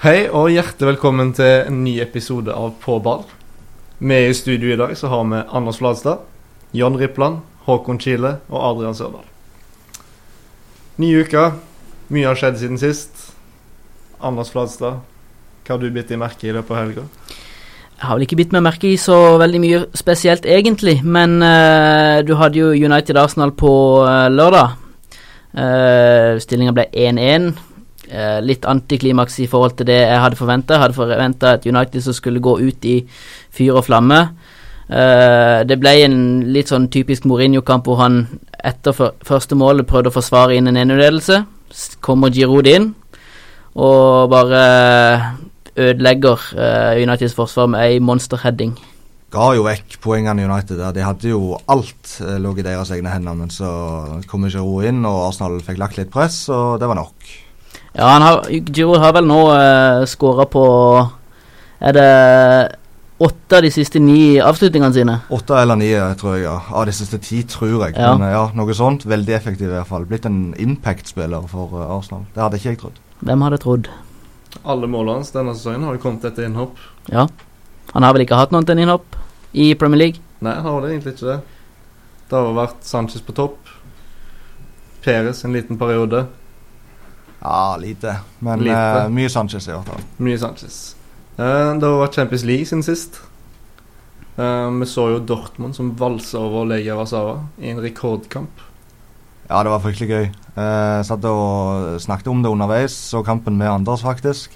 Hei og hjertelig velkommen til en ny episode av På ball. Med i studio i dag så har vi Anders Fladstad, John Rippland, Håkon Kile og Adrian Sørdal. Ny uke. Mye har skjedd siden sist. Anders Fladstad, hva har du bitt i merke i løpet av helga? Jeg har vel ikke bitt meg merke i så veldig mye spesielt, egentlig. Men uh, du hadde jo United Arsenal på uh, lørdag. Uh, Stillinga ble 1-1. Uh, litt antiklimaks i forhold til det jeg hadde forventa. Jeg hadde forventa et United som skulle gå ut i fyr og flamme. det ble en litt sånn typisk Mourinho-kamp hvor han etter første målet prøvde å forsvare inn en 1-ledelse. Kommer Giroud inn og bare ødelegger eh, Uniteds forsvar med ei monsterheading. Ga jo vekk poengene United der. De hadde jo alt uh, lå i deres egne hender. Men så kom ro inn, og Arsenal fikk lagt litt press, og det var nok. Ja, han har, Giroud har vel nå eh, skåra på Er det åtte av de siste ni avslutningene sine? Åtte eller ni, tror jeg. ja. Av de siste ti, tror jeg. Ja. Men ja, noe sånt. Veldig effektiv i hvert fall. Blitt en impact-spiller for uh, Arsenal. Det hadde ikke jeg trodd. Hvem hadde trodd? Alle målene hans denne sesongen har jo kommet etter innhopp. Ja. Han har vel ikke hatt noen til innhopp i Premier League? Nei, han har det egentlig ikke det. Det har vært Sanchez på topp. Peres en liten periode. Ja, lite. Men lite. Uh, mye Sanchez i hvert fall. Mye Sanchez. Uh, det har vært Champions League siden sist. Uh, vi så jo Dortmund som valsa over Legia Warszawa i en rekordkamp. Ja, det var fryktelig gøy. Jeg satt og snakket om det underveis, så kampen med Anders, faktisk.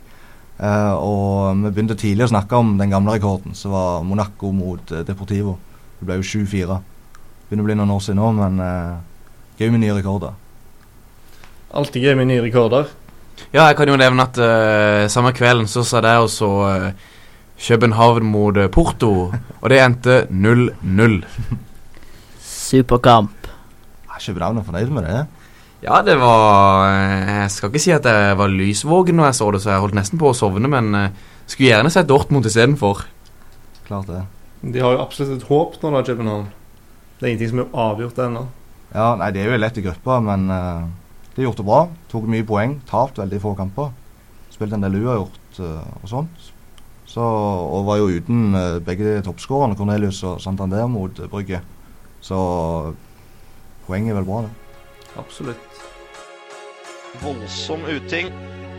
Eh, og vi begynte tidlig å snakke om den gamle rekorden, som var Monaco mot Deportivo. Det ble jo 7-4. Begynner å bli noen år siden nå, men gøy med nye rekorder. Alltid gøy med nye rekorder. Ja, jeg kan jo nevne at uh, samme kvelden så sa jeg også uh, København mot Porto, og det endte 0-0. Superkamp. København er fornøyd med det? Ja, det var Jeg skal ikke si at jeg var lysvågen når jeg så det, så jeg holdt nesten på å sovne, men uh, skulle gjerne sett Dortmund istedenfor. Klart det. De har jo absolutt et håp nå, da, København. Det er ingenting som er avgjort ennå. Ja, nei, det er jo lett i gruppa, men uh, de gjorde gjort det bra. Tok mye poeng. Tapt veldig få kamper. Spilte en del uavgjort uh, og sånt. Så, og var jo uten uh, begge toppskårerne, Cornelius og Santander, mot Brygge. Så Poenget er vel bra, det. Absolutt. Voldsom uting.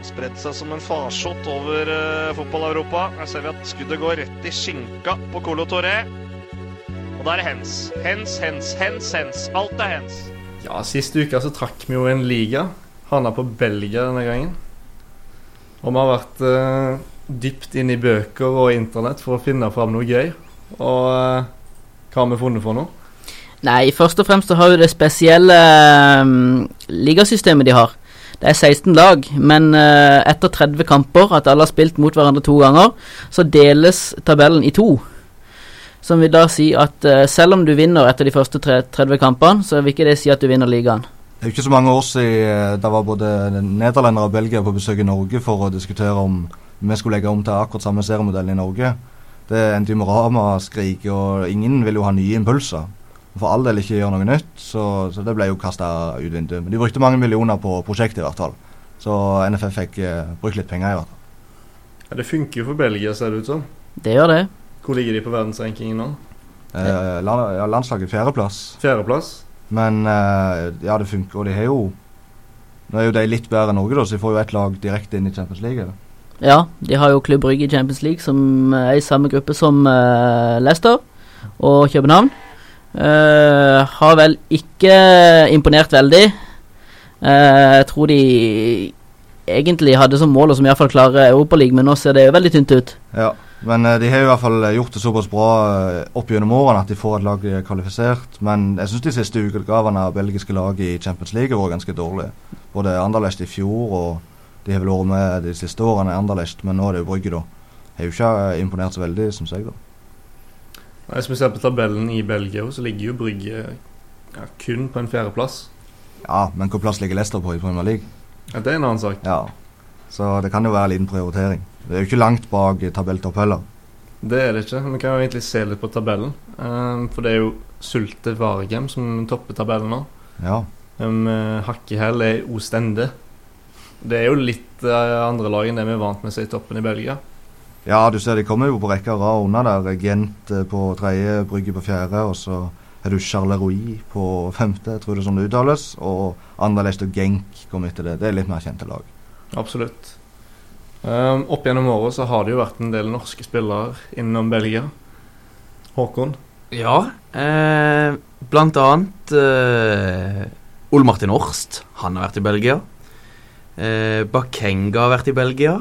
Spredt seg som en farsott over uh, fotball-Europa. Her ser vi at skuddet går rett i skinka på Colo Torre. Og da er det hens. Hens, hens, hens, hens. Alt er hens. Ja, sist uke så trakk vi jo en liga. Havna på Belgia denne gangen. Og vi har vært uh, dypt inn i bøker og internett for å finne fram noe gøy. Og uh, hva har vi funnet for noe? Nei, først og fremst så har jo det spesielle um, ligasystemet de har. Det er 16 lag, men uh, etter 30 kamper, at alle har spilt mot hverandre to ganger, så deles tabellen i to. Som vil da si at uh, selv om du vinner etter de første 30 kampene, så vil ikke det si at du vinner ligaen. Det er jo ikke så mange år siden det var både nederlendere og belgiere på besøk i Norge for å diskutere om vi skulle legge om til akkurat samme seriemodell i Norge. Det endte jo med ramaskrik, og ingen vil jo ha nye impulser for all del ikke gjøre noe nytt, så, så det ble jo kasta ut vinduet. Men de brukte mange millioner på prosjektet, i hvert fall. Så NFF fikk uh, brukt litt penger, i hvert fall. Ja, Det funker jo for Belgia, ser det ut som. Det gjør det. Hvor ligger de på verdensrankingen nå? Eh, land, ja, landslaget fjerdeplass. Fjerdeplass? Men eh, ja, det funker. Og de har jo Nå er jo de litt bedre enn Norge, da, så de får jo ett lag direkte inn i Champions League. Eller? Ja, de har jo Klubb Brygge i Champions League, som er i samme gruppe som eh, Leicester og København. Eh, har vel ikke imponert veldig. Uh, jeg tror de egentlig hadde som mål å som iallfall klare Europaligaen, men nå ser det jo veldig tynt ut. Ja, men uh, de har i hvert fall gjort det såpass bra opp gjennom årene at de får et lag kvalifisert. Men jeg syns de siste utgavene av belgiske lag i Champions League vært ganske dårlige. Både Anderlecht i fjor og de har vel vært med de siste årene, Anderlecht, men nå er det jo Brygge, da. Har jo ikke imponert så veldig, syns jeg, da. Hvis vi ser på tabellen i Belgia, så ligger jo Brygge ja, kun på en fjerdeplass. Ja, men hvor plass ligger Leicester på i Premier League? Ja, Det er en annen sak. Ja, Så det kan jo være en liten prioritering. Det er jo ikke langt bak tabelltopp heller. Det er det ikke. Vi kan jo egentlig se litt på tabellen. Um, for det er jo Sulte Varegem som topper tabellen nå. Ja. Um, hakk er Ostende. det er jo litt uh, andre lag enn det vi er vant med seg i toppen i Belgia. Ja, du ser de kommer jo på rekke og rad unna der. Gent eh, på tredje, Brygge på fjerde, og så er du Charleroi på femte, jeg tror det er sånn det uttales. Og Anderlecht og Genk kommer etter det. Det er litt mer kjente lag. Absolutt. Um, opp gjennom året så har det jo vært en del norske spillere innom Belgia. Håkon? Ja, eh, blant annet eh, Ole Martin Orst. Han har vært i Belgia. Eh, Bakenga har vært i Belgia.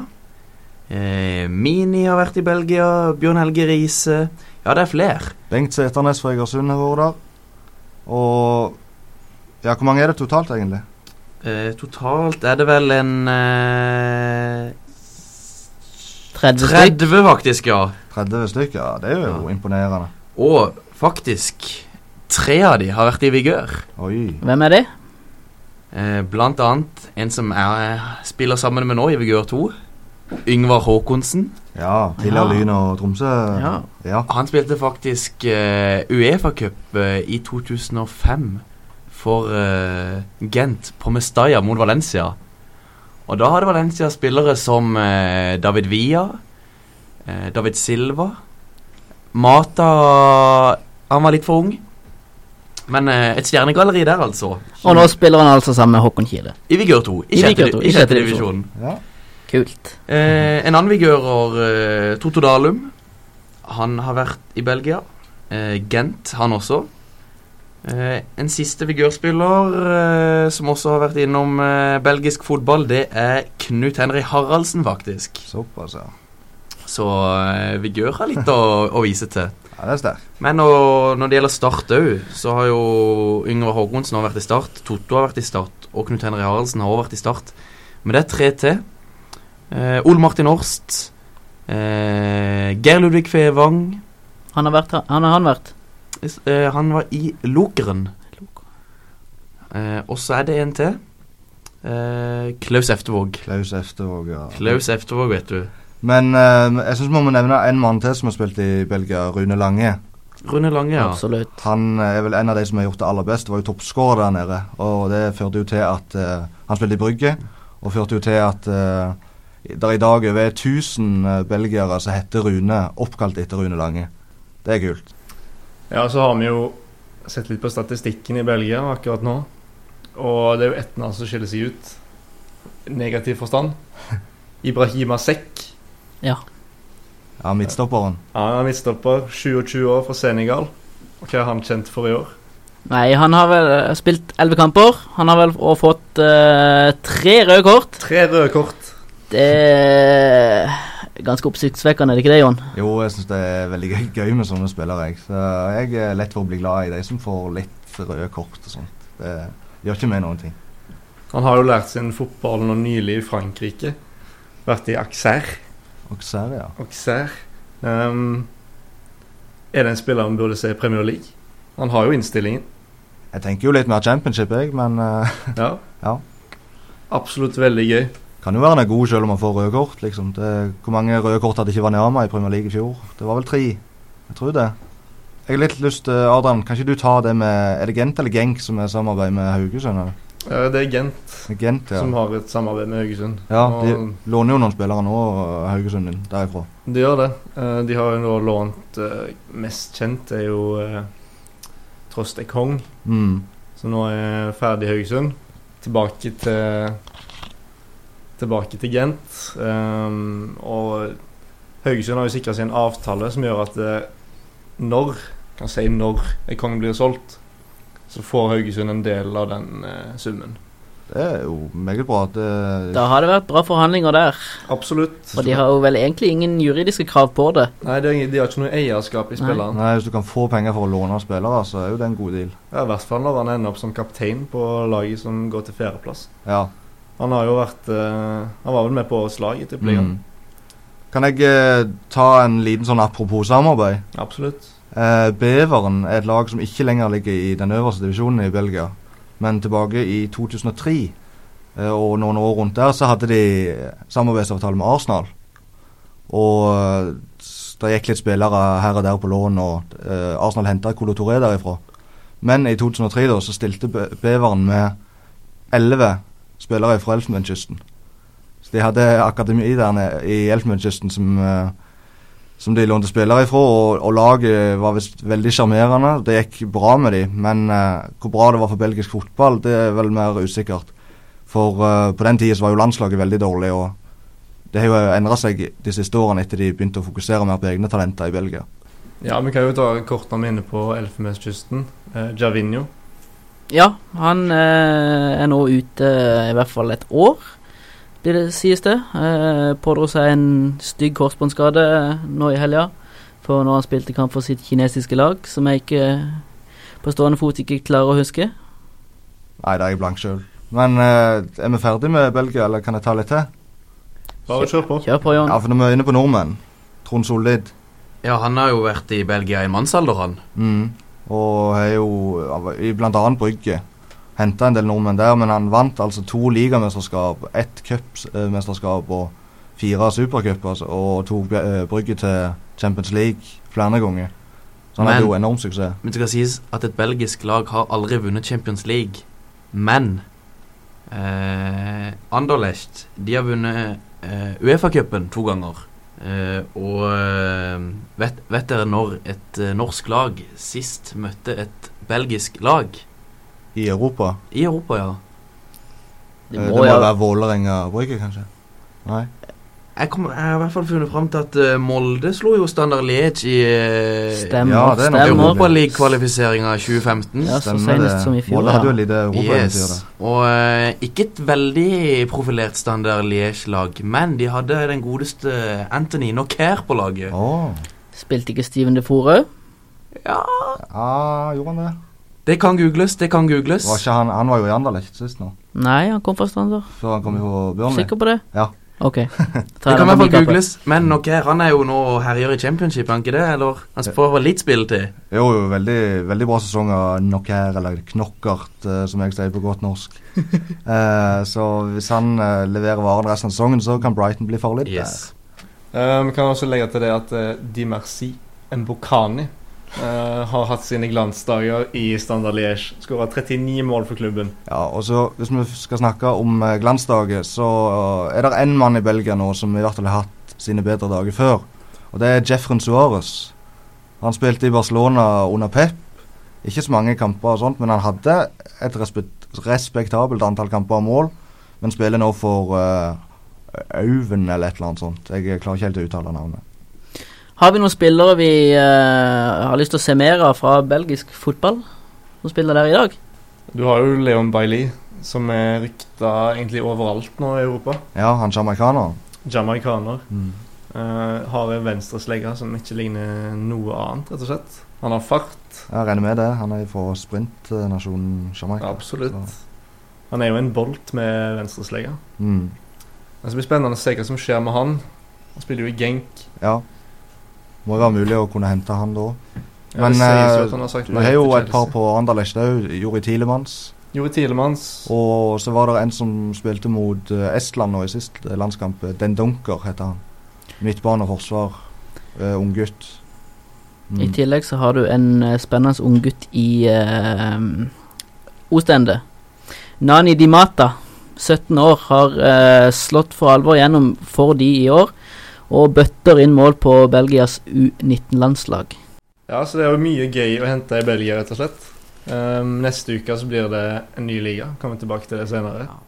Eh, Mini har vært i Belgia. Bjørn Helge Riise. Ja, det er flere. Bengt Seternes fra Egersund har vært der. Og ja, hvor mange er det totalt, egentlig? Eh, totalt er det vel en eh, 30 stykk. 30, faktisk, ja. 30 stykker? Ja, det er jo Ja. imponerende. Og faktisk tre av de har vært i vigør. Oi. Hvem er det? Eh, blant annet en som jeg spiller sammen med nå i vigør 2. Yngvar Håkonsen. Ja, tidligere Ja. Lyn og Tromsø. Ja. ja. Han spilte faktisk eh, Uefa-cup eh, i 2005 for eh, Gent på Mestalla mot Valencia. Og da hadde Valencia spillere som eh, David Villa, eh, David Silva Mata Han var litt for ung. Men eh, et stjernegalleri der, altså. Og nå spiller han altså sammen med Håkon Kile. I vigør 2. I I sjette, i i sjette sjette divisjon. ja. Kult. Eh, en annen vigører, eh, Toto Dalum. Han har vært i Belgia. Eh, Gent, han også. Eh, en siste vigørspiller eh, som også har vært innom eh, belgisk fotball, det er Knut Henry Haraldsen, faktisk. Såpass, ja. Så vigør har litt å, å vise til. Ja, Det er sterkt. Men og, når det gjelder Start òg, så har jo Yngre Håkonsen vært i Start. Toto har vært i Start, og Knut Henry Haraldsen har også vært i Start. Men det er tre til. Eh, Ole Martin Årst. Eh, Geir Ludvig Fevang. Han har vært her. Han har han vært. Eh, han var i Lokeren. Eh, og så er det en til. Eh, Klaus Eftervåg. Klaus Eftervåg, ja. Klaus Eftervåg, vet du. Men jeg syns vi må nevne en mann til som har spilt i Belgia, Rune Lange. Rune Lange, ja. Absolutt. Han er vel en av de som har gjort det aller best. Var jo toppskårer der nede. Og det førte jo til at Han spilte i Brygge, og førte jo til at uh, det i dag er over 1000 eh, belgiere som heter Rune, oppkalt etter Rune Lange. Det er kult. Ja, så har vi jo sett litt på statistikken i Belgia akkurat nå. Og det er jo ett navn som skiller seg ut. Negativ forstand. Ibrahima Sekk. Ja. Ja, midtstopperen. Ja, Han er midtstopper, 27 år, fra Senegal. Og hva er han kjent for i år? Nei, han har vel eh, spilt elleve kamper. Han har vel også fått uh, tre røde kort. Tre røde kort. Det ganske oppsiktsvekkende, er det ikke det, Jon? Jo, jeg syns det er veldig gøy, gøy med sånne spillere. Jeg. Så jeg er lett for å bli glad i de som får litt røde kort og sånt. Det gjør ikke meg noen ting. Han har jo lært sin fotball nå nylig i Frankrike. Vært i Auxerre. Og ja. Auxerre. Um, er det en spiller man burde se i Premier League? Han har jo innstillingen. Jeg tenker jo litt mer championship, jeg, men uh, Ja. Ja. Absolutt veldig gøy. Kan jo være han er god selv om han får røde kort. liksom. Det, hvor mange røde kort hadde ikke Wanyama i Premier League i fjor? Det var vel tre. Jeg tror det. Jeg har litt lyst, eh, Adrian, kan ikke du ta det med Er det Gent eller Genk som er samarbeid med Haugesund? eller? Eh, det er Gent Gent, ja. som har et samarbeid med Haugesund. Ja, de Og låner jo noen spillere nå, Haugesund din, derifra. de gjør det. Eh, de har jo nå lånt Mest kjent er jo Trost Ekong, Mm. som nå er ferdig i Haugesund. Tilbake til Tilbake til Gent. Um, og Haugesund har jo sikra seg en avtale som gjør at det, når kan si når Ekong blir solgt, så får Haugesund en del av den uh, summen. Det er jo meget bra. Det, Da har det vært bra forhandlinger der. Absolutt. Og de har jo vel egentlig ingen juridiske krav på det. Nei, de, de har ikke noe eierskap i spilleren. Nei, Hvis du kan få penger for å låne spillere, så er jo det en god deal. Ja, I hvert fall når han ender opp som kaptein på laget som går til fjerdeplass. Ja. Han har jo vært uh, Han var vel med på slaget til Tippeligaen. Mm. Kan jeg uh, ta en liten sånn apropos samarbeid? Absolutt. Uh, Beveren er et lag som ikke lenger ligger i den øverste divisjonen i Belgia. Men tilbake i 2003 eh, og noen år rundt der så hadde de samarbeidsavtale med Arsenal. Og det gikk litt spillere her og der på lån, og Arsenal henta Colo Touré derifra. Men i 2003 da, så stilte Be- Beveren med elleve spillere fra Elfenbenskysten. De hadde akademi der i Elfenbenskysten som, eh, som de lånte spillere ifra, og, og laget var visst veldig sjarmerende. Det gikk bra med de, men uh, hvor bra det var for belgisk fotball, det er vel mer usikkert. For uh, på den tida var jo landslaget veldig dårlig, og det har jo endra seg de siste årene etter de begynte å fokusere mer på egne talenter i Belgia. Ja, vi kan jo ta kortene mine på Elfenbenskysten. Eh, Javinho. Ja, han eh, er nå ute i hvert fall et år, blir det sies det. Eh, pådro seg en stygg korsbåndskade nå i helga, for når han spilte kamp for sitt kinesiske lag, som jeg ikke på stående fot ikke klarer å huske. Nei, det er jeg blank sjøl. Men eh, er vi ferdig med Belgia, eller kan jeg ta litt til? Bare kjør på. Kjør på, Jon. Ja, for når vi er inne på nordmenn Trond Sollid. Ja, han har jo vært i Belgia i en mannsalder, han. Mm. Og har jo bl.a. Brygge henta en del nordmenn der, men han vant altså to ligamesterskap, ett cupmesterskap og fire supercuper, og tok eh, Brygge til Champions League flere ganger. Så han Men- hadde jo enorm suksess. Men det skal sies at et belgisk lag har aldri vunnet Champions League. Men eh, Anderlecht de har vunnet eh, Uefa-cupen to ganger. Eh, og eh, vet, vet dere når et eh, norsk lag sist møtte et belgisk lag? I Europa. I Europa, ja. Det Eh, det må må være Vålerenga Brygge, kanskje? Nei. Jeg, kom, jeg har i hvert fall funnet fram til at uh, Molde slo jo Standard Liège i uh, Stemmer. Ja, det er. Europaliga-kvalifiseringa 2015. Ja, så senest som i fjor. Molde hadde jo et lite europaeventyr Yes. Og uh, ikke et veldig profilert Standard Liège-lag, men de hadde den godeste Anthony Nocker på laget. Oh. Spilte ikke Steven de Fore? Ja, Ja, gjorde han det? det kan googles, det kan googles. Var ikke han, han var jo i Anderlecht sist nå, Nei, han kom fra Standard. før han kom på Burnley. Sikker på det? Ja. Ok. Det kan i hvert fall googles, men Nocker han er jo nå og herjer i championship, er han ikke det? Eller han får litt spilletid. Jo, jo, veldig, veldig bra sesong av Knocker, eller Knockert, eh, som jeg sier på godt norsk. Eh, så hvis han eh, leverer varen resten av sesongen, så kan Brighton bli farlig. Yes. Eh, vi kan også legge til det at uh, Di Merci Mbokani eh, har hatt sine glansdager i Standard Liège. Skåra 39 mål for klubben. Ja, og så Hvis vi skal snakke om eh, glansdager, så eh, er det én mann i Belgia nå som i hvert fall har hatt sine bedre dager før. Og det er Jeffren Suárez. Han spilte i Barcelona under Pep. Ikke så mange kamper, og sånt, men han hadde et respektabelt antall kamper og mål. Men spiller nå for uh, Auven eller et eller annet sånt. Jeg klarer ikke helt å uttale navnet. Har vi noen spillere vi uh, har lyst til å se mer av fra belgisk fotball, som spiller der i dag? Du har jo Leon Bailey, som er rykta egentlig overalt nå i Europa. Ja, han jamaicaneren. Jamaikaner. Mm. Uh, har en venstreslegger som ikke ligner noe annet, rett og slett. Han har fart. Jeg regner med det. Han er fra sprintnasjonen Jamaica. Absolutt. Han er jo en bolt med venstreslegger. Mm. Det blir spennende å se hva som skjer med han. Han spiller jo i Genk. Ja. Må jo være mulig å kunne hente han da. Ja, Men det sies jo eh, har jo et par på Anderlecht òg. Jori Tilemanns. Jori Tielemanns. Og så var det en som spilte mot eh, Estland nå i sist eh, landskamp. Den Dunker heter han. Midtbane og forsvar. Uh, Unggutt. I tillegg så har du en spennende spennende unggutt i uh, Ostende. Nani Dimata, 17 år, har uh, slått for alvor gjennom for de i år. Og bøtter inn mål på Belgias U19-landslag. Ja, så det er jo mye gøy å hente i Belgia, rett og slett. Um, neste uke så blir det en ny liga. Kommer tilbake til det senere. Er ai!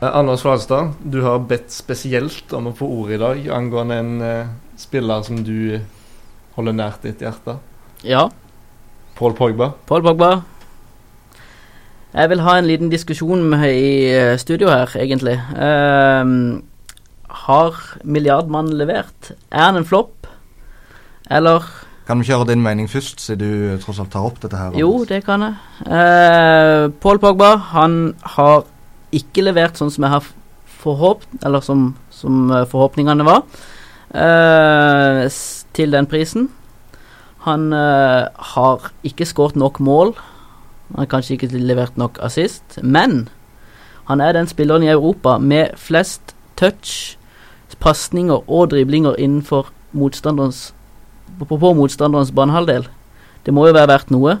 Eh, Anders Fladstad, du har bedt spesielt om å få ordet i dag angående en eh, spiller som du holder nært ditt hjerte. Ja, Paul Pogba. Paul Pogba. Jeg vil ha en liten diskusjon med i eh, studio her, egentlig. Ehm, har milliardmannen levert? Er han en flopp? Eller Kan vi kjøre din mening først, siden du eh, tross alt tar opp dette her? Jo, det kan jeg. Uh, Paul Pogba, han har ikke levert sånn som jeg har forhåpt, eller som, som eh, forhåpningene var, eh, til den prisen. Han eh, har ikke skåret nok mål. Han har kanskje ikke levert nok assist, men han er den spilleren i Europa med flest touch, pasninger og driblinger innenfor motstanderens på, på motstanderens banehalvdel. Det må jo være verdt noe.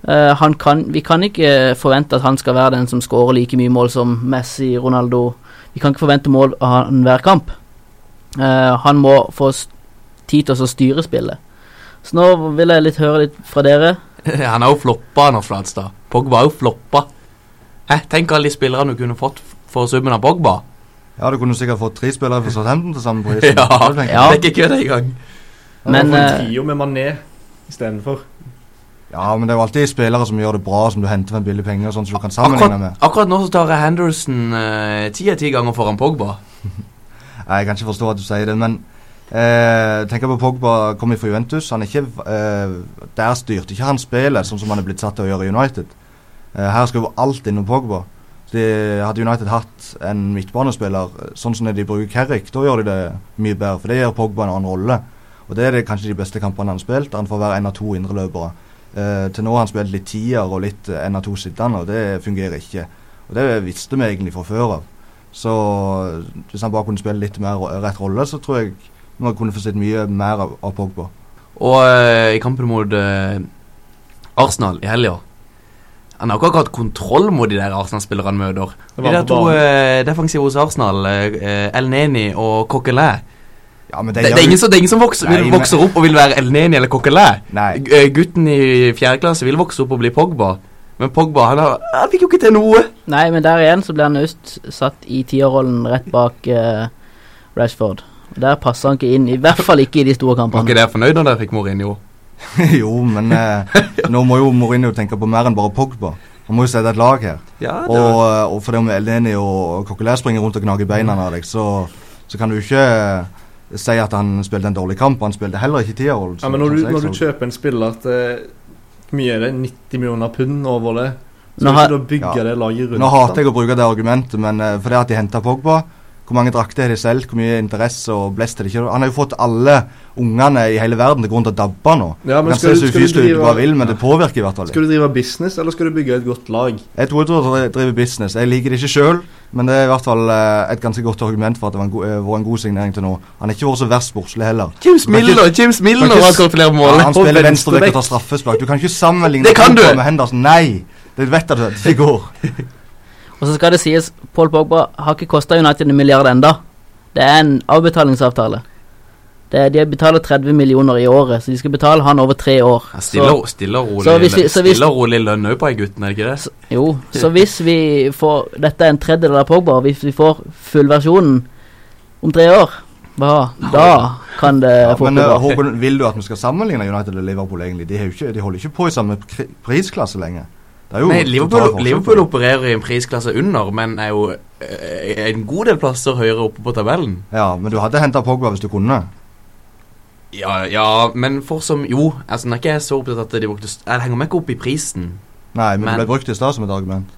Uh, kan, vi kan ikke forvente at han skal være den som skårer like mye mål som Messi, Ronaldo. Vi kan ikke forvente mål av han hver kamp. Eh, han må få tid til å styre spillet. Så nå vil jeg litt høre litt fra dere. Han har jo floppa, Anders Flatstad. Pogba har jo floppa. Hæ, tenk alle de spillerne du kunne fått for summen av Pogba. Ja, du kunne sikkert fått tre spillere for Southampton til samme pris. Ja, Det er ikke kødd engang. Men, Men eh, en trio med Mané istedenfor. ja, men det er jo alltid spillere som gjør det bra, som du henter for en billig penger, sånn som du kan sammenligne Akkurat, med. akkurat nå så tar Henderson eh, ti av ti ganger foran Pogba. Nei, Jeg kan ikke forstå at du sier det, men eh, tenker på Pogba kommer fra Juventus. Han er ikke eh, Der styrte ikke han spillet sånn som han er blitt satt til å gjøre i United. Eh, her skal jo alt innom Pogba. De, hadde United hatt en midtbanespiller eh, sånn som de bruker Carrick, da gjør de det mye bedre, for det gjør Pogba en annen rolle. Og det er det kanskje de beste kampene han har spilt. Han får være en av to indreløpere. Eh, til nå har han spilt litt tier og litt én en av to sittende, og det fungerer ikke. Og det visste vi egentlig fra før av. Så hvis han bare kunne spille litt mer rett rolle, så tror jeg man kunne få sett mye mer av, av Pogba. Og eh, i kampen mot eh, Arsenal i helga Han har ikke akkurat kontroll mot de der Arsenal-spillerne han møter. Det De der to eh, defensive hos Arsenal, eh, El Neni og Coquelin Ja, men det, det, det, er ingen som, det er ingen som vokser, Nei, vil, men- opp og vil være El Neni eller Coquelin. Eh, Gutten i fjerde klasse vil vokse opp og bli Pogba. Men Pogba han, har, han fikk jo ikke til noe. Nei, men der igjen så ble han øst satt i tierrollen rett bak uh, Rashford. Der passer han ikke inn, i hvert fall ikke i de store Var ikke dere fornøyd når dere fikk Mourinho? jo, men eh, nå må jo Mourinho tenke på mer enn bare Pogba. Han må jo sette et lag her. Ja, det Og, var, eh, og fordi om Eleni og Kokkelær springer rundt og gnager beina av deg, så, så kan du ikke eh, si at han spilte en dårlig kamp. Han spilte heller ikke tierroll. Ja, men når du, når du kjøper en spiller til mye er det 90 millioner pund over det, så Nå har- du bygge Ja. det laget rundt Nå hater jeg å bruke det argumentet, men uh, fordi at de henta Pogba Hvor mange drakter har de solgt? Hvor mye interesse og blest er det ikke? Han har jo fått alle ungene i hele verden til grunn til å dabbe nå. Ja, men skal du- skal du drive- vil, men det påvirker i hvert fall. Skal du drive business, eller skal du bygge et godt lag? Jeg tror jeg driver business. Jeg liker det ikke sjøl, men det er i hvert fall eh, et ganske godt argument for at det var en god, eh, vært en god signering til nå. Han har ikke vært så verst sportslig heller. James Milner James Milner har skåret flere mål. Ja, han spiller venstrebekk. og tar straffespark. Du kan ikke sammenligne Det kan du! med Henderson. Nei! Det vet at det går. Og så skal det sies, Paul Pogba har ikke kosta United en milliard enda. Det er en avbetalingsavtale. Det de betaler 30 millioner i året, så de skal betale han over tre år. Ja, Stille, stille og rolig, så hvis vi- så hvis- stille og rolig lønn òg på ei gutten, er det ikke det? Så, jo, så hvis vi får Dette er en tredjedel av Pogba, hvis vi får fullversjonen om tre år, hva, da kan det Ja, men eh. Håkon, vil du at vi skal sammenligne United og Liverpool egentlig? De, ikke, de holder ikke på i samme pri prisklasse lenger. Det er jo Nei, Liverpool, Liverpool opererer i en prisklasse under, men er jo eh, en god del plasser høyere oppe på tabellen. Ja, men du hadde henta Pogba hvis du kunne. Ja, ja, men for som Jo, altså ikke jeg er så opptatt at de brukte Jeg henger meg ikke opp i prisen. Nei, men, Men- det ble brukt i stad som et argument.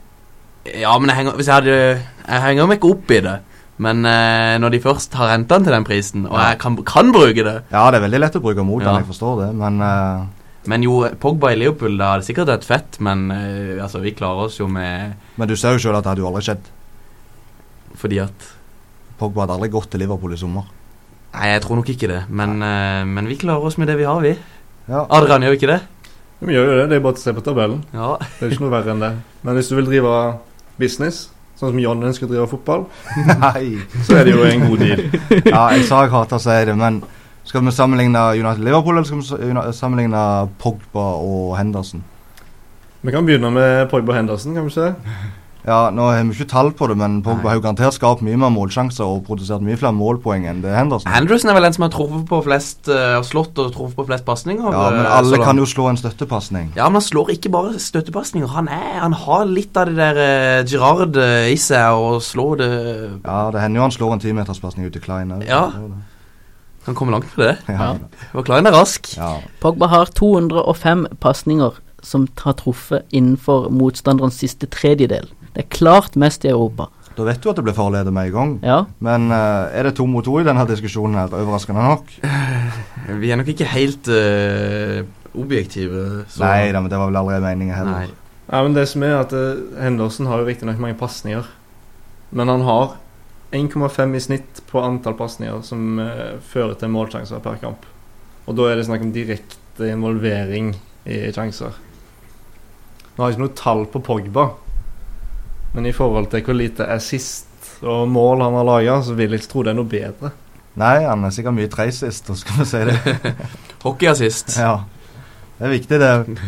Ja, men jeg henger, hvis jeg hadde Jeg henger meg ikke opp i det. Men eh, når de først har renta til den prisen, og jeg kan, kan bruke det Ja, det er veldig lett å bruke mot Ja. han, jeg forstår det, men eh, Men jo, Pogba i Liverpool, da hadde det sikkert vært fett, men eh, altså, vi klarer oss jo med Men du ser jo sjøl at det hadde jo aldri skjedd. Fordi at Pogba hadde aldri gått til Liverpool i sommer. Nei, jeg tror nok ikke det. Men, eh, men vi klarer oss med det vi har, vi. Ja. Adrian, gjør vi ikke det? Vi gjør jo det, det er bare å se på tabellen. Ja. Det er ikke noe verre enn det. Men hvis du vil drive business, sånn som John ønsker å drive fotball, Nei. så er det jo en god deal. Ja, jeg sa jeg hater å si det, men skal vi sammenligne United Liverpool, eller skal vi sammenligne Pogba og Henderson? Vi kan begynne med Pogba og Henderson, kan vi ikke det? Ja, nå har vi ikke tall på det, men Pogba har jo garantert skapt mye mer målsjanser og produsert mye flere målpoeng enn det Henderson. Henderson er vel den som har truffet på flest uh, slått og truffet på flest pasninger. Ja, men eh, alle kan jo slå en støttepasning. Ja, men han slår ikke bare støttepasninger. Han, er- han har litt av det der uh, Girard i seg, og slår det Ja, det hender jo han slår en timeterspasning ut til Klein òg. Ja. Han kommer langt med det. Ja. Og Klein er rask. ja. Pogba har 205 pasninger som har truffet innenfor motstanderens siste tredjedel. Det er klart mest i Europa. Da vet du at det blir farleder med en gang. Ja, Men uh, er det to mot to i denne diskusjonen her? Overraskende nok. Vi er nok ikke helt uh, objektive. så- Nei da, men det var vel aldri meningen heller. Nei. Ja, men det som er at uh, Henderson har jo riktignok mange pasninger, men han har 1,5 i snitt på antall pasninger som uh, fører til målsjanser per kamp. Og da er det snakk om direkte involvering i sjanser. Nå har jeg ikke noe tall på Pogba, men i forhold til hvor lite assist og mål han har laga, så vil jeg ikke tro det er noe bedre. Nei, han er sikkert mye treisist, skal vi si det. Hockeyassist. ja. Det er viktig, det.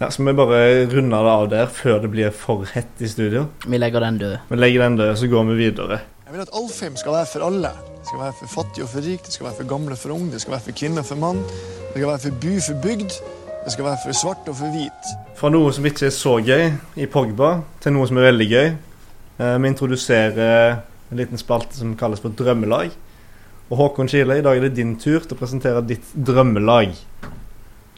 Ja, Så vi bare runder det av der før det blir for hett i studio. Vi legger den død. Vi legger den død, så går vi videre. Jeg vil at Alfheim skal være for alle. Det skal være for fattig og for rik, det skal være for gamle og for ung, det skal være for kvinner og for mann. Det skal være for by for bygd, det skal være for svart og for hvit. Fra noe som ikke er så gøy i Pogba, til noe som er veldig gøy. Eh, Vi introduserer en liten spalte som kalles for Drømmelag. Og Håkon Kile, i dag er det din tur til å presentere ditt drømmelag.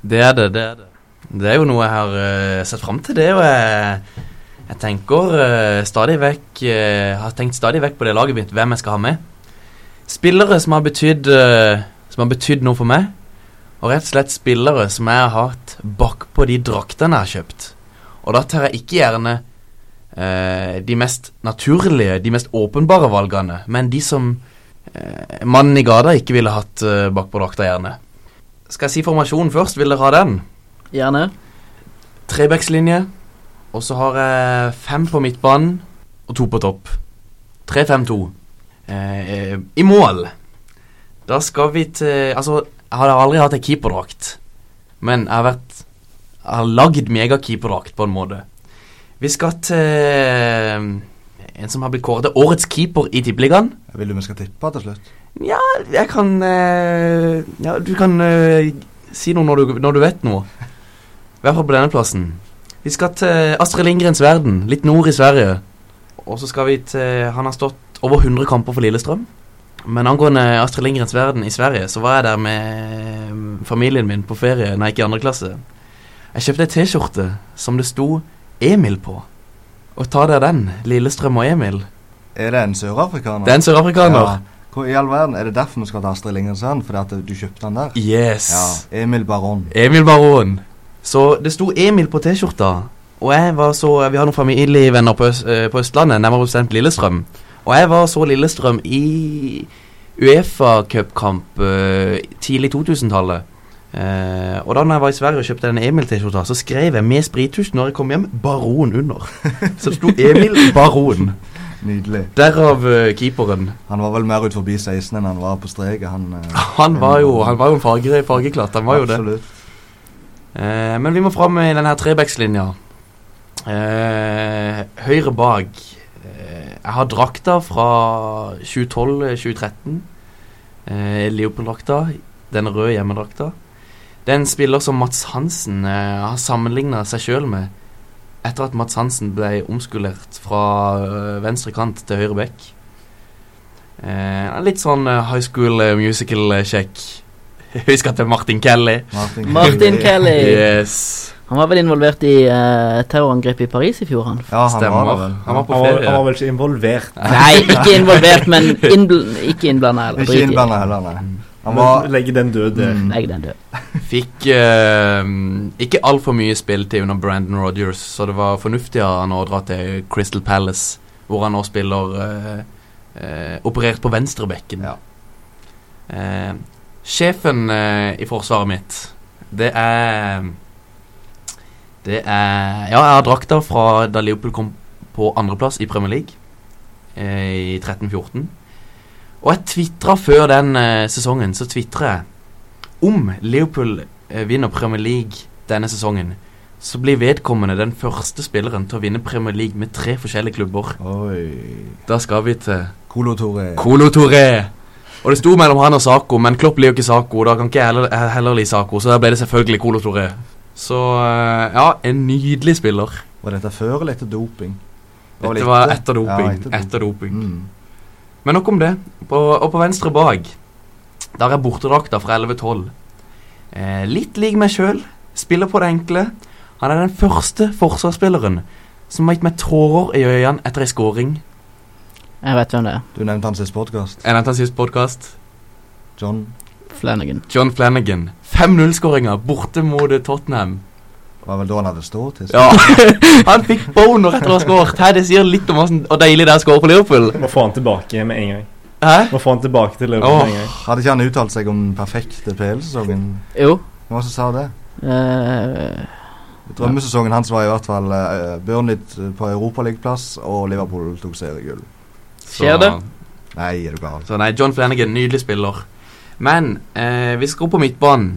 Det er det, det er det. Det er jo noe jeg har eh, sett fram til, det. Og jeg, jeg tenker eh, stadig vekk eh, Har tenkt stadig vekk på det laget mitt, hvem jeg skal ha med. Spillere som har betydd eh, Som har betydd noe for meg. Og rett og slett spillere som jeg har hatt bakpå de draktene jeg har kjøpt. Og da tar jeg ikke gjerne eh, de mest naturlige, de mest åpenbare valgene, men de som eh, mannen i gata ikke ville hatt eh, bakpå drakta, gjerne. Skal jeg si formasjonen først? Vil dere ha den? Gjerne. Trebekslinje. Og så har jeg fem på midtbanen og to på topp. 3-5-2. Eh, I mål Da skal vi til Altså, jeg har aldri hatt ei keeperdrakt, men jeg har vært Jeg har lagd megakeeperdrakt, på en måte. Vi skal til en som har blitt kåret til årets keeper i Tippeligaen. Vil du vi skal tippe til slutt? Ja, jeg kan eh, Ja, du kan eh, si noe når du, når du vet noe. I hvert fall på denne plassen. Vi skal til Astrid Lindgrens verden, litt nord i Sverige. Og så skal vi til Han har stått over 100 kamper for Lillestrøm. Men angående Astrid Lindgrens verden i Sverige, så var jeg der med familien min på ferie da jeg gikk i andre klasse. Jeg kjøpte ei T-skjorte som det sto Emil på. Og ta der den. Lillestrøm og Emil. Er det en sørafrikaner? Det er en sørafrikaner. Ja. Hvor i all verden? Er det derfor vi skal til Astrid Lindgrens verden? Fordi at du kjøpte den der? Yes. Ja. Emil Baron. Emil Baron. Så det sto Emil på T-skjorta. Og jeg var så Vi har noen familievenner på, Øst, eh, på Østlandet, nærmere bestemt Lillestrøm. Og jeg var så Lillestrøm i Uefa-cupkamp uh, tidlig 2000-tallet. Uh, og da når jeg var i Sverige og kjøpte den Emil-T-skjorta, så skrev jeg med sprittusj når jeg kom hjem 'Baron' under. så det sto Emil Baron. Nydelig. Derav uh, keeperen. Han var vel mer ut forbi 16 enn han var på streket. Han, uh, Han var jo, han var jo en farge, fargeklatt. Han var jo det. Absolutt. Eh, men vi må fram i denne trebackslinja. Eh, høyre bak. Jeg har drakta fra 2012-2013. Eh, Leopold-drakta. Den røde hjemmedrakta. Det er en spiller som Mats Hansen eh, har sammenligna seg sjøl med etter at Mats Hansen ble omskulert fra eh, venstre kant til høyre bekk. Eh, litt sånn eh, high school eh, musical-sjekk. Husk at det er Martin Kelly. Martin, Martin Kelly. Yes. Han var vel involvert i uh, terrorangrepet i Paris i fjor, han. Ja, han Stemmer. var vel. Han var på Han var, ferie. han var vel ikke involvert. Nei, ikke involvert, men innbl ikke innblanda heller. Ikke innblanda heller, nei. Han var legge den død der. Mm. Legg den død. Fikk uh, ikke altfor mye spilletid under Brandon Rogers, så det var fornuftig av han å dra til Crystal Palace, hvor han nå spiller uh, uh, operert på venstrebekken. Ja. Eh, sjefen eh, i forsvaret mitt, det er Det er Ja, jeg har drakta fra da Liverpool kom på andreplass i Premier League eh, i 13-14. Og jeg tvitra før den eh, sesongen, så tvitra jeg om Liverpool eh, vinner Premier League denne sesongen, så blir vedkommende den første spilleren til å vinne Premier League med tre forskjellige klubber. Oi. Da skal vi til Colo Tore. Colo Touré. Og det sto mellom han og Saco, men Klopp liker ikke Saco. Da kan ikke jeg heller, heller like Saco, så da ble det selvfølgelig Colo Touré. Så eh, ja, en nydelig spiller. Var dette før eller etter doping? Det Dette var etter doping. Ja, etter etter doping. Mm. Men nok om det. På, og på venstre bak, der er bortedrakta fra 11-12. Eh, litt lik meg sjøl. Spiller på det enkle. Han er den første forsvarsspilleren som har gitt meg tårer i øynene etter ei scoring. Jeg vet hvem det er. Du nevnte hans siste podkast. nevnte dette sist podkast? John. Flanagan. John Flanagan. 5-0-skåringa borte mot Tottenham. Det var vel da han hadde stått? Ja, Han fikk boner etter å ha skåret. Det sier litt om hvordan, hvor deilig det er å skåre på Liverpool. Må få han tilbake med en gang. Hæ? Må få han tilbake til Liverpool oh. med en gang. Hadde ikke han uttalt seg om den perfekte PL-sesongen? Jo. Hvem var det som sa det? Uh, Drømmesesongen hans var i hvert fall uh, Burnley på Europaligaplass, og Liverpool tok seriegull. Skjer det? Nei, er du gal. Så nei, John Flanagan, nydelig spiller. Men eh, vi skal opp på midtbanen.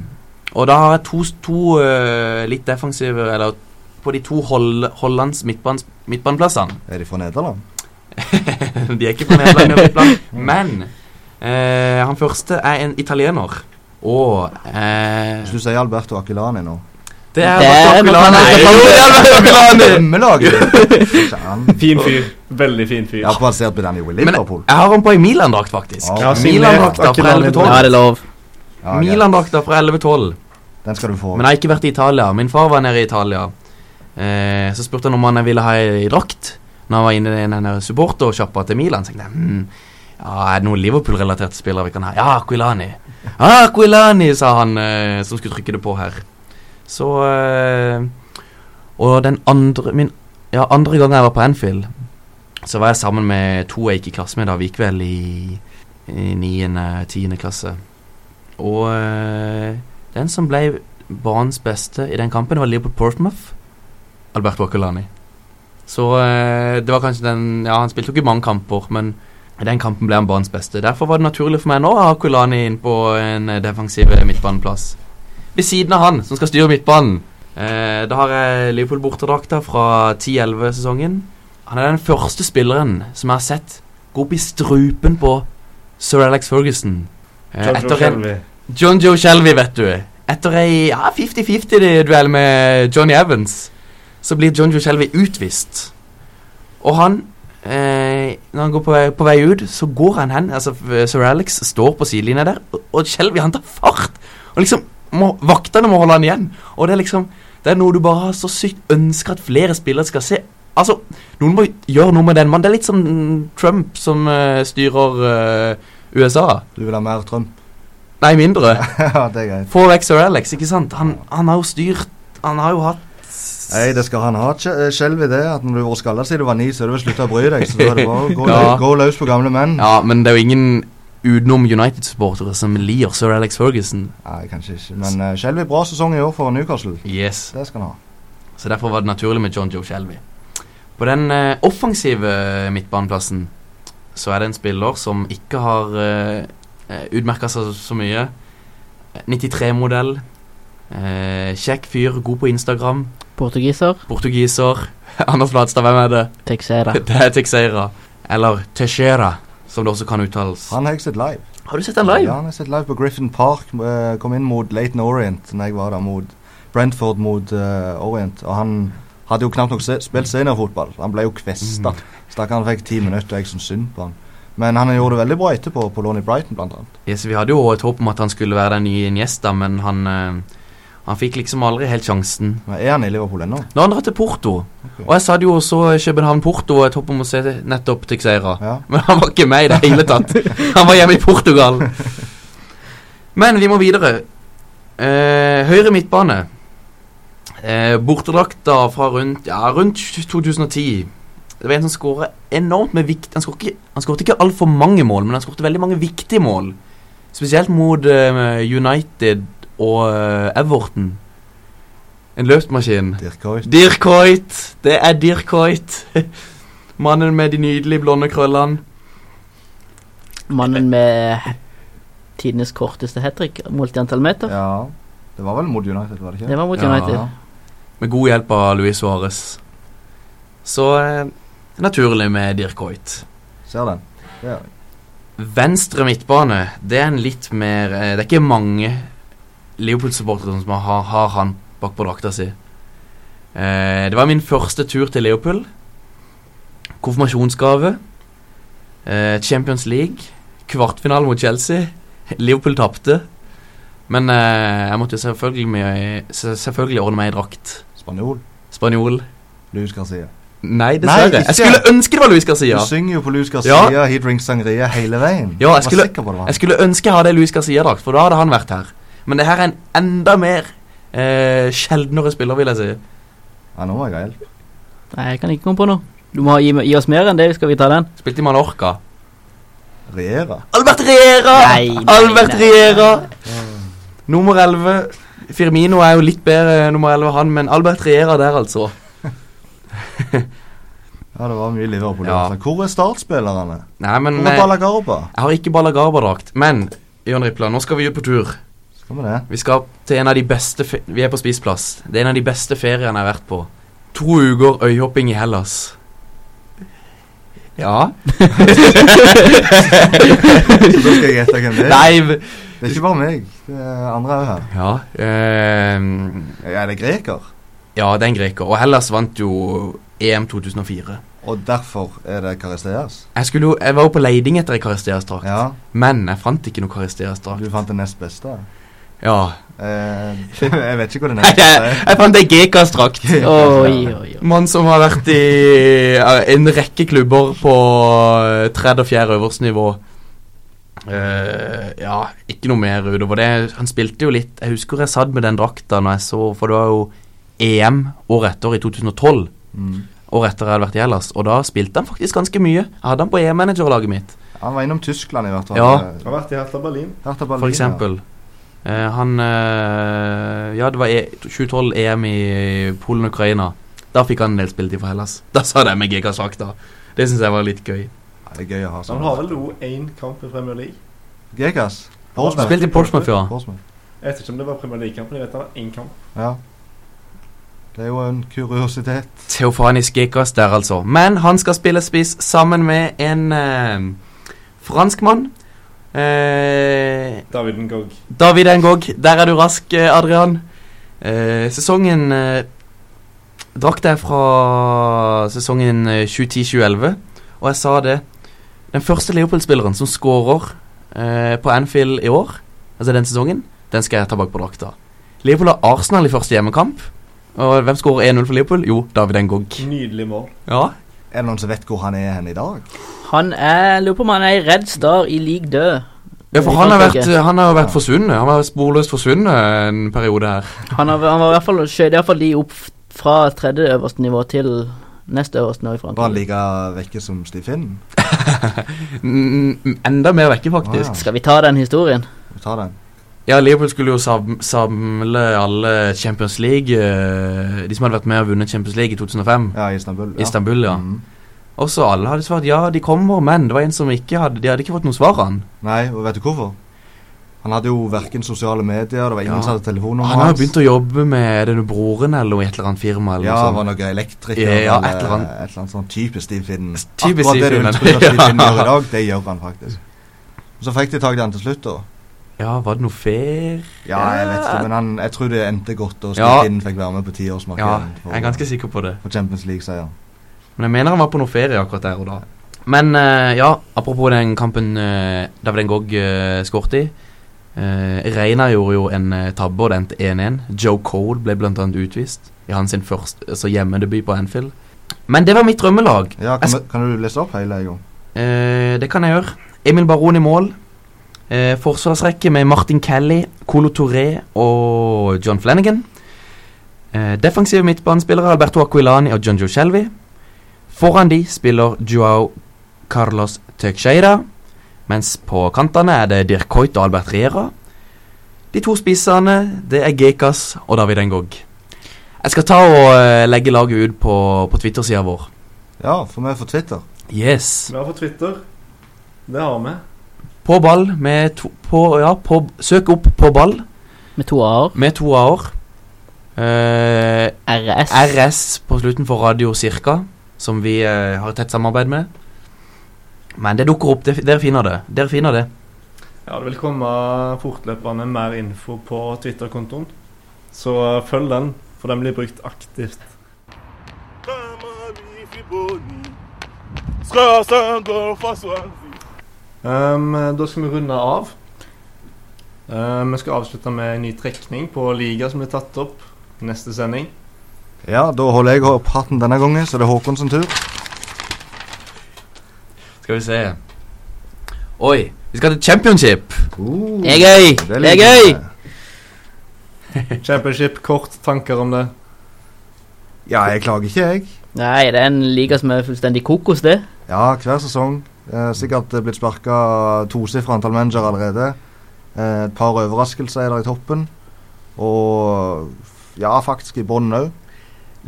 Og da har jeg to, to uh, litt defensive Eller på de to hold, Hollands midtbans, midtbaneplassene. Er de fra Nederland? de er ikke fra Nederland, med men eh, han første er en italiener. Og eh, Hvis du sier Alberto Aquilani nå Det er han. Fin fyr. Veldig fin fyr. Jeg har basert på den i Men Liverpool. jeg har han på i Milan-drakt, faktisk. Ja. Milan-drakta fra 11-12. Ja, det er lov. Ja. Milan-drakta fra 11-12. Den skal du få. Men jeg har ikke vært i Italia. Min far var nede i Italia. Eh, så spurte han om han ville ha ei drakt Når han var inne i denne supportersjappa til Milan. Så tenkte jeg hm, ja, Er det noen Liverpool-relaterte spillere vi kan ha? Ja, Aquilani. Ja, Aquilani, sa han eh, som skulle trykke det på her. Så eh, Og den andre min, Ja, andre gang jeg var på Anfield, så var jeg sammen med to jeg gikk i klasse med da vi gikk vel i i niende, tiende klasse. Og eh, den som ble banens beste i den kampen, var Liverpool Portmouth. Alberto Aquilani. Så eh, det var kanskje den Ja, han spilte jo ikke mange kamper, men i den kampen ble han banens beste. Derfor var det naturlig for meg nå å ha Kulani inn på en defensiv midtbaneplass. Ved siden av han, som skal styre midtbanen. Eh, da har jeg Liverpool bortedrakta fra 10-11-sesongen. Han er den første spilleren som jeg har sett gå opp i strupen på Sir Alex Ferguson. Eh, John Joe Shelby. John Joe Shelby, vet du. Etter ei ja, 50-50-duell med Johnny Evans, så blir John Joe Shelby utvist. Og han eh, Når han går på vei, på vei ut, så går han hen. Altså, Sir Alex står på sidelinja der, og, og Shelby han tar fart. Og liksom må, Vaktene må holde han igjen. Og det er liksom Det er noe du bare så sykt ønsker at flere spillere skal se. Altså, Noen må gjøre noe med den mannen. Det er litt som Trump som uh, styrer uh, USA. Du vil ha mer Trump? Nei, mindre. ja, det er greit. Få vekk Sir Alex, ikke sant? Han, han har jo styrt Han har jo hatt Nei, det skal han ha Kje- Skjelv i det. At når du var skalla siden du var ni, så er det vel slutt å bry deg. Så da er det bare å gå løs på gamle menn. Ja, men det er jo ingen utenom United-supportere som lir Sir Alex Ferguson. Nei, kanskje ikke. Men uh, Shelby bra sesong i år for Newcastle. Yes. Det skal han ha. Så derfor var det naturlig med John Joe Shelby. På den uh, offensive midtbaneplassen så er det en spiller som ikke har uh, utmerka seg så, så mye. 93-modell. Uh, kjekk fyr, god på Instagram. Portugiser. Portugiser. Anders Flatstad, hvem er det? Texera. Det er Texeira. Eller Teixeira, som det også kan uttales. Han har jeg sett live. Har du sett den live? Ja, han har sett live på Griffin Park. eh, kom inn mot Leighton Orient når jeg var der, mot Brentford mot uh, Orient. Og han hadde jo knapt nok se spilt seniorfotball. Han ble jo kvesta. Mm. han fikk ti minutter, og jeg syntes synd på han. Men han gjorde det veldig bra etterpå, på lån i Brighton annet. Yes, vi hadde jo et håp om at han skulle være den nye Iniesta, men han, eh, han fikk liksom aldri helt sjansen. Men er han i Liverpool ennå? Nå har han dratt til Porto, Okay. og jeg sa det jo også København-Porto og et håp om å se nettopp Tixeira. Ja. Men han var ikke med i det hele tatt. Han var hjemme i Portugal. Men vi må videre. Eh, høyre midtbane. Eh, bortedrakta fra rundt, ja, rundt 2010. Det var en som skåra enormt med vikt Han skåret ikke, han skåret ikke altfor mange mål, men han skåret veldig mange viktige mål. Spesielt mot eh, United og eh, Everton. En løftmaskin Dirk Hoyt. Det er Dirk Hoyt. Mannen med de nydelige blonde krøllene. Mannen med tidenes korteste hat trick målt i antall meter. Ja. Det var vel mot United, var det ikke? Det var mot Ja. United. Med god hjelp av Luis Suárez. Så eh, naturlig med Dirk Hoyt. Ser den. Det er. Venstre midtbane, det er en litt mer eh, Det er ikke mange Liverpool-supportere som har, har han bak på drakta si. Eh, det var min første tur til Leopold. Konfirmasjonsgave. Eh, Champions League. Kvartfinale mot Chelsea. Liverpool tapte. Men eh, jeg måtte jo selvfølgelig, med, selvfølgelig ordne meg i drakt. Spanjol. Spanjol. Luis Garcia. Nei, dessverre. jeg skulle ønske det var Luis Garcia. Du synger jo på Luis Garcia, He Drinks Sangria hele veien. Ja, jeg skulle-. Jeg skulle ønske jeg hadde Luis Garcia-drakt, for da hadde han vært her. Men det her er en enda mer Eh, sjeldnere spiller, vil jeg si. Ja, nå må jeg ha hjelp. Nei, jeg kan ikke komme på noe. Du må gi, gi oss mer enn det, skal vi ta den? Spilte i Mallorca. Regjera. Albert nei, Albert nei. Riera! Nummer 11. Firmino er jo litt bedre nummer 11, han, men Albert Regjera der, altså. Ja, det var mye Liverpool. Ja. altså. Hvor er startspillerne? Nei, men Hvor er eh, Balagarba? Jeg har ikke Balagarba-drakt, men Jørn Ripla, nå skal vi ut på tur. Skal vi det? Vi skal til en av de beste Vi er på spisplass. Det er en av de beste feriene jeg har vært på. To uker øyhopping i Hellas. Ja. Så da skal jeg gjette hvem det er. Nei Det er ikke bare meg. Det er andre òg her. Ja. ehm, er det greker? ja, det er en greker. Og Hellas vant jo EM 2004. Og derfor er det Karisteas? Jeg, skulle jeg var jo på leiding etter ei Karisteas-drakt, Ja, men jeg fant ikke noe Karisteas-drakt. du fant det nest beste. Ja. Eh, jeg vet ikke hva det er. jeg, jeg fant ei oi. Mann som har vært i eh, en rekke klubber på eh, tredje og fjerde øverste nivå. Uh, ja, ikke noe mer utover det. Han spilte jo litt Jeg husker jeg satt med den drakta når jeg så For det var jo EM året etter, i 2012. Mm. Året etter jeg hadde vært i Hellas. Og da spilte han faktisk ganske mye. Jeg hadde han på EM-managerlaget mitt, Han var innom Tyskland i hvert fall. Ja. Har vært i Hertha Berlin. Hertha Berlin, for eksempel. Eh, han eh, Ja, det var e 2012 EM i Polen og Ukraina. Da fikk han en del spilletid for Hellas. Da sa de med Gekas-drakta. Det syns jeg var litt gøy. Ja. Det er gøy å ha sånn. han har vel nå én kamp i Premier League. Gekas. Portsmouth. Spilte i Portsmouth, ja. Portsmouth. Jeg vet ikke om det var Premier League-kampen. jeg vet han har én kamp. Ja. Det er jo en kuriositet. Theofanis Gekas der, altså. Men han skal spille spiss sammen med en eh, franskmann. Eh, David Ngog. David Ngog. Der er du rask, eh, Adrian. Eh, sesongen eh, Drakta er fra sesongen eh, 2010-2011, og jeg sa det. Den første Leopold-spilleren som skårer eh, på Anfield i år, altså den sesongen, den skal jeg ta bak på drakta. Leopold har Arsenal i første hjemmekamp. Og hvem skårer 1-0 for Leopold? Jo, David Ngog. Nydelig mål. Ja. Er det noen som vet hvor han er hen i dag? Han er, lurer på om han er i Red Star i league død. Ja, for han har, vært, han har vært forsvunnet. Han var sporløst forsvunnet en periode her. Han, har, han var i hvert fall skjøt iallfall de opp fra tredje øverste nivå til nest øverste nivå i Var han Frankrike. like vekke som Finn? Mm, Enda mer vekke, faktisk. Ah, Skal vi ta den historien? Vi tar den. Ja, Liverpool skulle jo samle alle Champions League eh, De som hadde vært med og vunnet Champions League i 2005. Ja, Istanbul. Ja. Istanbul, ja. Mhm. Og så alle hadde svart ja, de kommer, men det var en som ikke hadde De hadde ikke fått noe svar, han. Nei, og vet du hvorfor? Han hadde jo verken sosiale medier, det var ingen Ja. som hadde telefonnummeret Han har jo begynt å jobbe med denne broren eller noe i et eller annet firma. Eller Ja, var noe elektriker Ja, ja, et eller annet. et eller annet sånn typisk Steve Finn. Akkurat det du vil Finn. tro at Finn gjør i dag, det gjør han faktisk. Så fikk de tak i han til slutt, da. Ja, var det noe fair? Ja, jeg vet ikke, men han, jeg tror det endte godt, og Ja. Finn fikk være med på Ja, jeg er ganske sikker på det. for Champions League-seier. Men jeg mener han var på noe ferie akkurat der og da. Men eh, ja, apropos den kampen uh, David Ngog uh, skårte i. Uh, Reina gjorde jo en uh, tabbe, og det endte 1-1. Joe Cole ble annet utvist i hans sin første altså hjemmedebut på Anfield. Men det var mitt drømmelag. Ja, kan, Jeg du- kan du lese opp hele en gang? Eh, det kan jeg gjøre. Emil Baron i mål. Eh, forsvarsrekke med Martin Kelly, Colo Touré og John Flanagan. Eh, defensive midtbanespillere Alberto Aquilani og John Joe Shelby. Foran de spiller Joao Carlos Teixeira, mens på kantene er det Dirk Coit og Albert Riera. De to spissene det er Gekas og David Ngog. Jeg skal ta og eh, legge laget ut på, på Twitter-sida vår. Ja, for vi er for Twitter. Yes. Vi har fått Twitter. Det har vi. På ball med to på, Ja, på, søk opp på ball Med to a-er. med to a-er. Eh, RS. RS på slutten for Radio Cirka, som vi eh, har et tett samarbeid med. Men det dukker opp. Dere finner det. Dere finner det. Ja, det vil komme fortløpende mer info på Twitter-kontoen. Så følg den, for den blir brukt aktivt. Um, da skal vi runde av. Um, vi skal avslutte med en ny trekning på liga som blir tatt opp neste sending. Ja, da holder jeg opp hatten denne gangen, så det er Håkon sin tur. Skal vi se. Oi, vi skal til championship. Uh, Det er gøy! det Det er gøy! Championship, kort tanker om det? Ja, jeg klager ikke, jeg. Nei, det er en liga som er fullstendig kokos, det. Ja, hver sesong. Eh, sikkert blitt sparka tosifra antall manager allerede. Eh, et par overraskelser er der i toppen. Og ja, faktisk i bånn òg.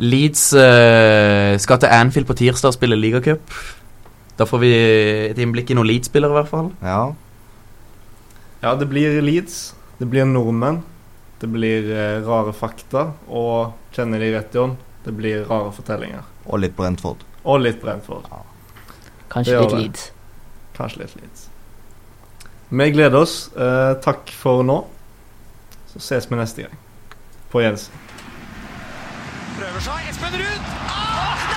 Leeds uh, skal til Anfield på tirsdag og spille ligacup. Da får vi et innblikk i noen Leeds-spillere, i hvert fall. Ja. Ja, det blir Leeds. Det blir nordmenn. Det blir uh, rare fakta. Og kjenner de rett, John, det blir rare fortellinger. Og litt Brentford. Og litt Brentford. Kanskje litt. Leeds. Kanskje litt Leeds. Vi gleder oss. Uh, takk for nå. Så ses vi neste gang. På gjensyn. Prøver seg. Espen Ruud! Ah,